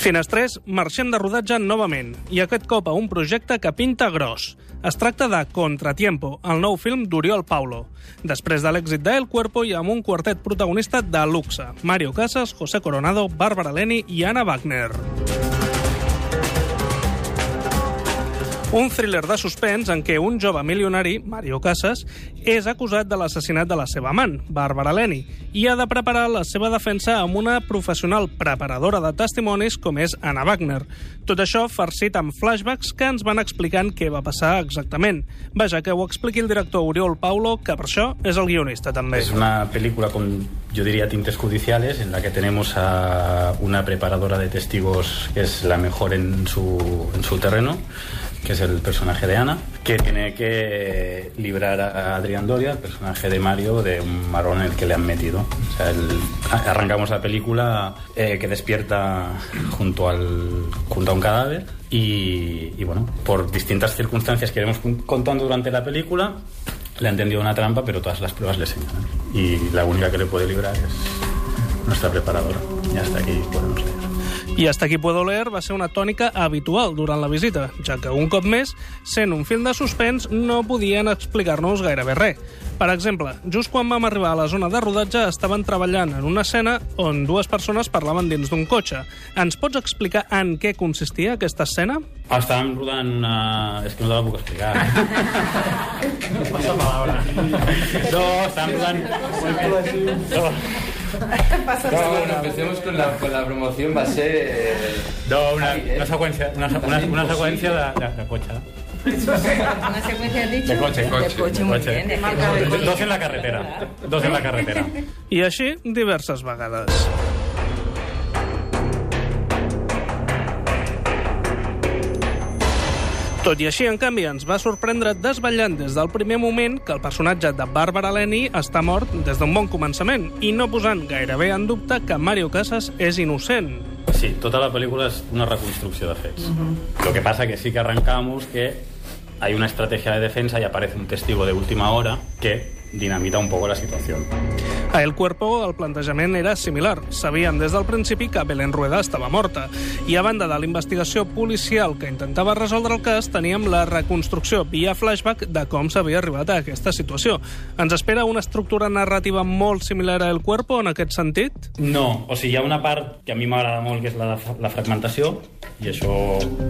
Finestrés, marxem de rodatge novament, i aquest cop a un projecte que pinta gros. Es tracta de Contratiempo, el nou film d'Oriol Paulo. Després de l'èxit de El Cuerpo i amb un quartet protagonista de luxe. Mario Casas, José Coronado, Bárbara Leni i Anna Wagner. Un thriller de suspens en què un jove milionari, Mario Casas, és acusat de l'assassinat de la seva amant, Bàrbara Leni, i ha de preparar la seva defensa amb una professional preparadora de testimonis com és Anna Wagner. Tot això farcit amb flashbacks que ens van explicant què va passar exactament. Vaja, que ho expliqui el director Oriol Paulo, que per això és el guionista també. Es una película con, yo diría, tintes judiciales, en la que tenemos a una preparadora de testigos que es la mejor en su, en su terreno, que es el personaje de Ana, que tiene que librar a Adrián Doria, el personaje de Mario, de un marrón en el que le han metido. O arrancamos la película eh, que despierta junto, a un cadáver y, bueno, por distintas circunstancias que iremos con- contando durante la película, le han tendido una trampa, pero todas las pruebas le señalan. Y la única que le puede librar es nuestra preparadora. Y hasta aquí podemos leer. I hasta aquí puedo leer va ser una tònica habitual durant la visita, ja que un cop més, sent un film de suspens, no podien explicar-nos gairebé res. Per exemple, just quan vam arribar a la zona de rodatge estaven treballant en una escena on dues persones parlaven dins d'un cotxe. Ens pots explicar en què consistia aquesta escena? Estàvem rodant una... És que no te la puc explicar. Passa palabra. No, estàvem rodant... No. Bueno, empecemos con la, con la promoción. Va a ser. No, una, ¿eh? una seqüència, una, una, una seqüència de, de, de cotxe. Una secuencia has dicho De coche. de coche, muy bien. de coche. Dos en la carretera. Dos en la carretera. I així diverses vegades. Tot i així, en canvi, ens va sorprendre desvetllant des del primer moment que el personatge de Bàrbara Leni està mort des d'un bon començament i no posant gairebé en dubte que Mario Casas és innocent. Sí, tota la pel·lícula és una reconstrucció de fets. Lo que pasa que sí que arrancamos que hay una estrategia de defensa y aparece un testigo de última hora que dinamita un poco la situación. A El Cuerpo el plantejament era similar. Sabíem des del principi que Belén Rueda estava morta. I a banda de la investigació policial que intentava resoldre el cas, teníem la reconstrucció via flashback de com s'havia arribat a aquesta situació. Ens espera una estructura narrativa molt similar a El Cuerpo en aquest sentit? No, o sigui, hi ha una part que a mi m'agrada molt, que és la, de- la fragmentació, i això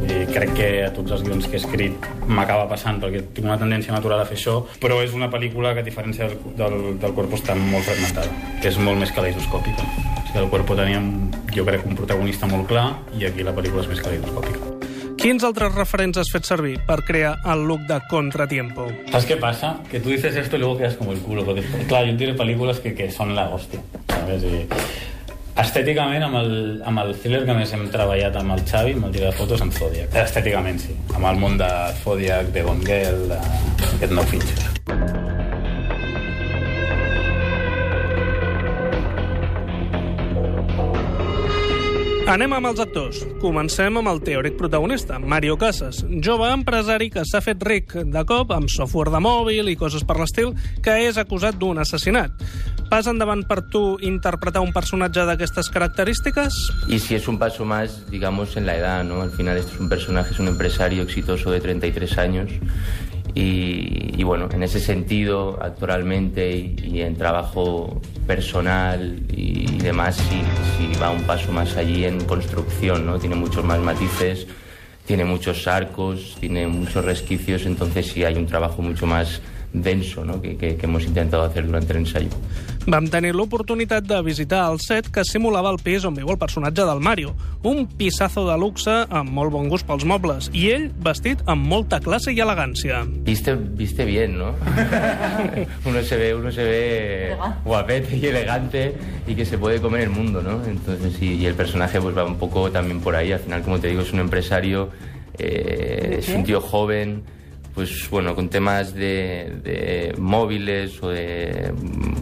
eh, crec que a tots els guions que he escrit m'acaba passant, perquè tinc una tendència natural a fer això, però és una pel·lícula que, a diferència del, del, del Cuerpo, està molt fragmentada, que és molt més caleidoscòpica. O sigui, el Cuerpo teníem, jo crec, un protagonista molt clar, i aquí la pel·lícula és més caleidoscòpica. Quins altres referents has fet servir per crear el look de Contratiempo? ¿Sabes qué pasa? Que tú dices esto y luego quedas como el culo. Porque, claro, yo tiene películas que, que son la hostia, ¿sabes? I estèticament, amb el, amb el thriller que més hem treballat amb el Xavi, amb el dia de fotos, en Zodiac. Estèticament, sí. Amb el món de Zodiac, de Gongel, d'aquest nou Fincher. Anem amb els actors. Comencem amb el teòric protagonista, Mario Casas, jove empresari que s'ha fet ric de cop amb software de mòbil i coses per l'estil, que és acusat d'un assassinat. Pas endavant per tu interpretar un personatge d'aquestes característiques? Y si es un paso más, digamos, en la edad, ¿no? Al final, esto es un personaje, es un empresario exitoso de 33 años. Y, bueno, en ese sentido, actoralmente y, y en trabajo personal y, demás, sí, sí va un paso más allí en construcción, ¿no? Tiene muchos más matices, tiene muchos arcos, tiene muchos resquicios, entonces sí hay un trabajo mucho más denso, ¿no? Que hemos intentado hacer durante el ensayo. Vam tenir l'oportunitat de visitar el set que simulava el pis on viu el personatge del Mario. Un pisazo de luxe amb molt bon gust pels mobles i ell vestit amb molta classe i elegància. Viste, viste bien, ¿no? uno se ve, uno se ve guapete y elegante y que se puede comer el mundo, ¿no? Entonces, sí, y el personaje pues va un poco también por ahí. Al final, como te digo, es un empresario, eh, es un tío joven, pues bueno, con temas de, móviles o de...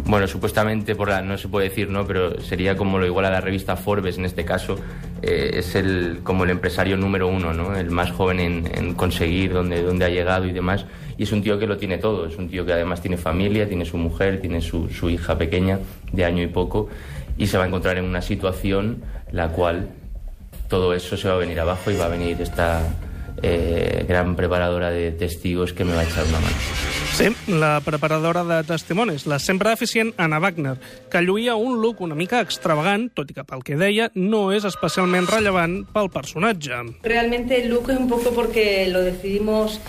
Bueno, supuestamente, por la, no se puede decir, ¿no? Pero sería como lo igual a la revista Forbes en este caso. eh, es el, como el empresario número uno, ¿no? El más joven en, conseguir donde, donde ha llegado y demás. Y es un tío que lo tiene todo. Es un tío que además tiene familia, tiene su mujer, tiene su, su hija pequeña de año y poco. Y se va a encontrar en una situación la cual todo eso se va a venir abajo y va a venir esta eh, gran preparadora de testigos que me va a echar una mano. Sí, la preparadora de testimonis, la sempre eficient Anna Wagner, que lluïa un look una mica extravagant, tot i que pel que deia no és especialment rellevant pel personatge. Realmente el look es un poco porque lo decidimos,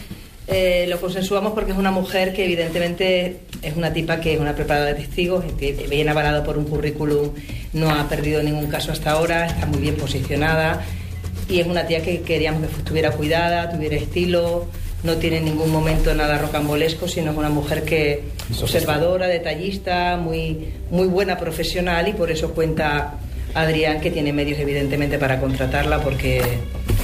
eh, lo consensuamos porque es una mujer que evidentemente es una tipa que es una preparadora de testigos, que viene avalado por un currículum, no ha perdido ningún caso hasta ahora, está muy bien posicionada y es una tía que queríamos que estuviera cuidada, tuviera estilo, no tiene en ningún momento nada rocambolesco, sino es una mujer que observadora, detallista, muy, muy buena profesional y por eso cuenta Adrián que tiene medios evidentemente para contratarla porque,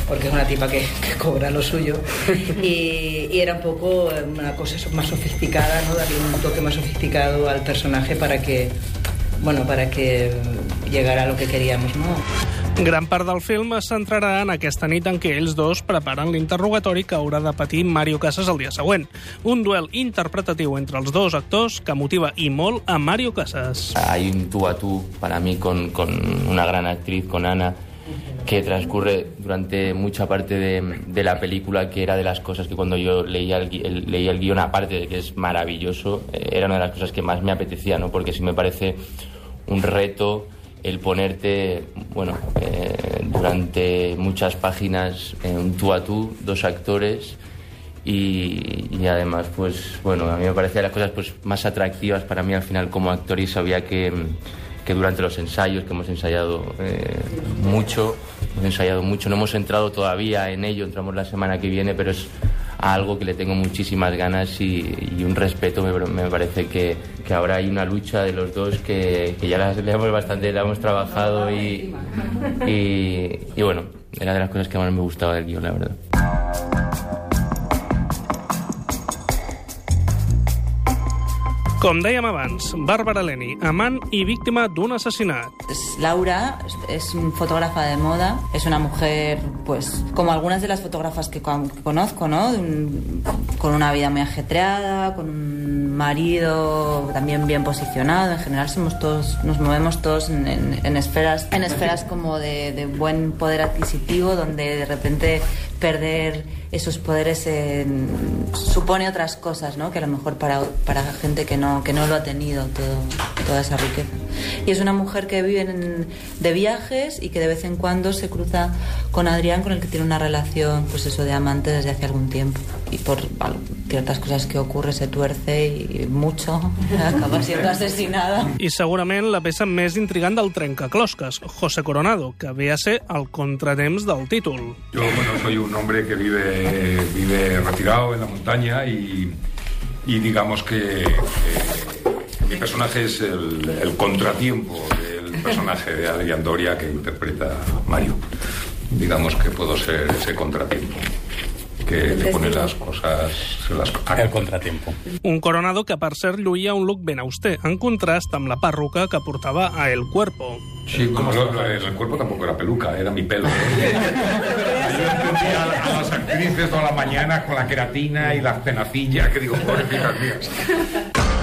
porque es una tipa que, que cobra lo suyo y, y, era un poco una cosa más sofisticada, ¿no? darle un toque más sofisticado al personaje para que, bueno, para que llegara a lo que queríamos. ¿no? Gran part del film es centrarà en aquesta nit en què ells dos preparen l'interrogatori que haurà de patir Mario Casas el dia següent. Un duel interpretatiu entre els dos actors que motiva i molt a Mario Casas. Hay un tú a tú para mí con, con una gran actriz, con Ana, que transcurre durante mucha parte de, de, la película, que era de las cosas que cuando yo leía el, el, leía el guión, aparte de que es maravilloso, eh, era una de las cosas que más me apetecía, ¿no? porque sí me parece un reto el ponerte, bueno, eh, durante muchas páginas en un tú a tú, dos actores, y, además, pues, bueno, a mí me parecía las cosas pues, más atractivas para mí al final como actor y sabía que, que durante los ensayos, que hemos ensayado eh, mucho, hemos ensayado mucho, no hemos entrado todavía en ello, entramos la semana que viene, pero es algo que le tengo muchísimas ganas y, y un respeto. Me, me parece que, que, ahora hay una lucha de los dos que, que ya la, hemos bastante, la hemos trabajado y, y, y, bueno, era de las cosas que más me gustaba del guion, la verdad. Com dèiem abans, Bàrbara Leni, amant i víctima d'un assassinat. Laura es fotógrafa de moda, es una mujer, pues, como algunas de las fotógrafas que, conozco, ¿no? Con una vida muy ajetreada, con un marido también bien posicionado. En general somos todos, nos movemos todos en, en, en esferas, en esferas como de, de buen poder adquisitivo, donde de repente perder esos poderes en, supone otras cosas, ¿no? Que a lo mejor para, para gente que no, que no lo ha tenido todo, toda esa riqueza. Y es una mujer que vive en, de viajes y que de vez en cuando se cruza con Adrián, con el que tiene una relación, pues eso, de amante desde hace algún tiempo. Y por bueno, ciertas cosas que ocurre se tuerce y mucho acaba siendo asesinada. I segurament la peça més intrigant del trencaclosques, José Coronado, que ve a ser el contratemps del títol. Yo, bueno, soy un hombre que vive, vive retirado en la montaña y, digamos que, mi personaje es el, el, contratiempo del personaje de Adrián Doria que interpreta Mario. Digamos que puedo ser ese contratiempo que le pone las cosas... Se las... El contratiempo. Un coronado que, per cert, lluïa un look ben auster, en contrast amb la perruca que portava a El Cuerpo. Sí, como lo, lo, el cuerpo tampoco era peluca, era mi pelo. ¿eh? Yo entendía a las actrices toda la mañana con la queratina y las tenacillas, que digo, pobrecitas mías.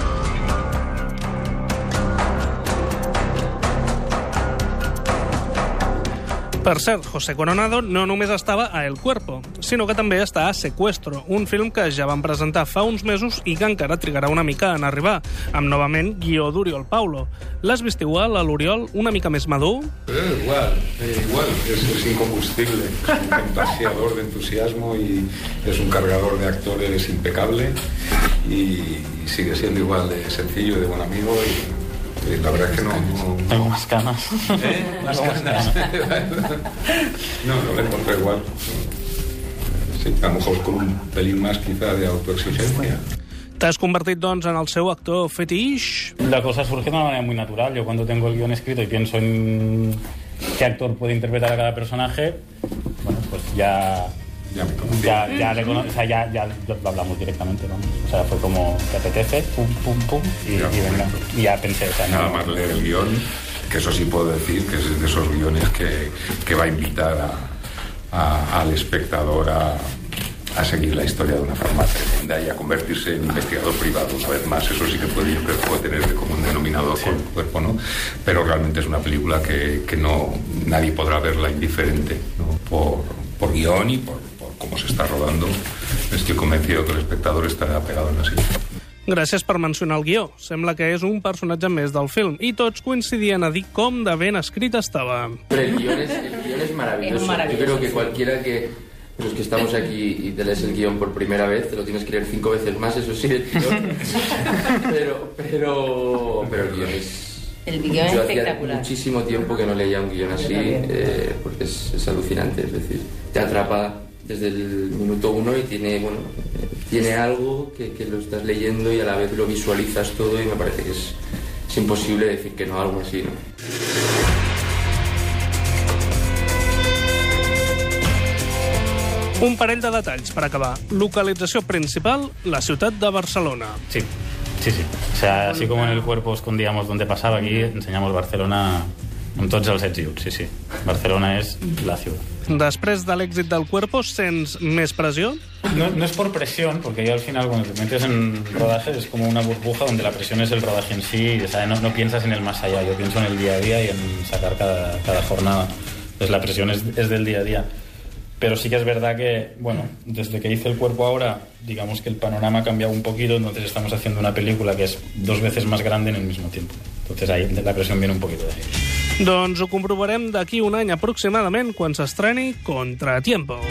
Per cert, José Coronado no només estava a El Cuerpo, sinó que també està a Secuestro, un film que ja van presentar fa uns mesos i que encara trigarà una mica en arribar, amb novament guió d'Oriol Paulo. L'has vist igual, a l'Oriol, una mica més madur? Eh, igual, eh, igual, es, es incombustible, un contagiador de entusiasmo y es un cargador de impecable y sigue siendo igual de sencillo y de buen amigo y Sí, la verdad es que no. no Tengo más canas. ¿Eh? Más canas. no, no lo encontré igual. Sí, a lo mejor con un pelín más quizá de autoexigencia. T'has convertit, doncs, en el seu actor fetiche? La cosa surge de una manera muy natural. Yo cuando tengo el guión escrito y pienso en qué actor puede interpretar a cada personaje, bueno, pues ya ya me conocí. Ya, ya, le cono o sea, ya, ya lo hablamos directamente, vamos. O sea, fue como, ¿te apetece? Pum, pum, pum, y, Ya, y venga. Y ya pensé, o sea, Nada no, más leer el guion, que eso sí puedo decir, que es de esos guiones que, que va a invitar a, a- al espectador a, a seguir la historia de una forma tremenda y a convertirse en investigador privado una vez más. Eso sí que puede, puede tener como un denominador con el cuerpo, ¿no? Pero realmente es una película que, que no nadie podrá verla indiferente, ¿no? Por, por guion y por, por cómo se está rodando. Estoy convencido que el espectador estará pegado en la silla. Gràcies per mencionar el guió. Sembla que és un personatge més del film. I tots coincidien a dir com de ben escrit estava. Pero el guión es, el guión es maravilloso. Yo creo que cualquiera que los que estamos aquí y te lees el guión por primera vez, te lo tienes que leer cinco veces más, eso sí, el guión. pero, pero, pero el guión es... El guión es Yo hacía espectacular. muchísimo tiempo que no leía un guión así, eh, porque es, es alucinante, es decir, te atrapa desde el minuto uno y tiene, bueno, tiene algo que, que lo estás leyendo y a la vez lo visualizas todo y me parece que es, es imposible decir que no algo así, ¿no? Un parell de detalls per acabar. Localització principal, la ciutat de Barcelona. Sí, sí, sí. O sea, así como en el cuerpo escondíamos dónde pasaba, aquí enseñamos Barcelona amb tots els ets i uts, sí, sí. Barcelona és la ciudad. Després de l'èxit del Cuerpo, sents més pressió? No, no es por presión, porque ya al final cuando te metes en rodaje es como una burbuja donde la presión es el rodaje en sí, o sea, no, no piensas en el más allá, yo pienso en el día a día y en sacar cada, cada jornada. Entonces la presión es, es del día a día. Pero sí que es verdad que, bueno, desde que hice el cuerpo ahora, digamos que el panorama ha cambiado un poquito, entonces estamos haciendo una película que es dos veces más grande en el mismo tiempo. Entonces ahí la presión viene un poquito de ahí. Doncs ho comprovarem d'aquí un any aproximadament quan s'estreni Contratiempo.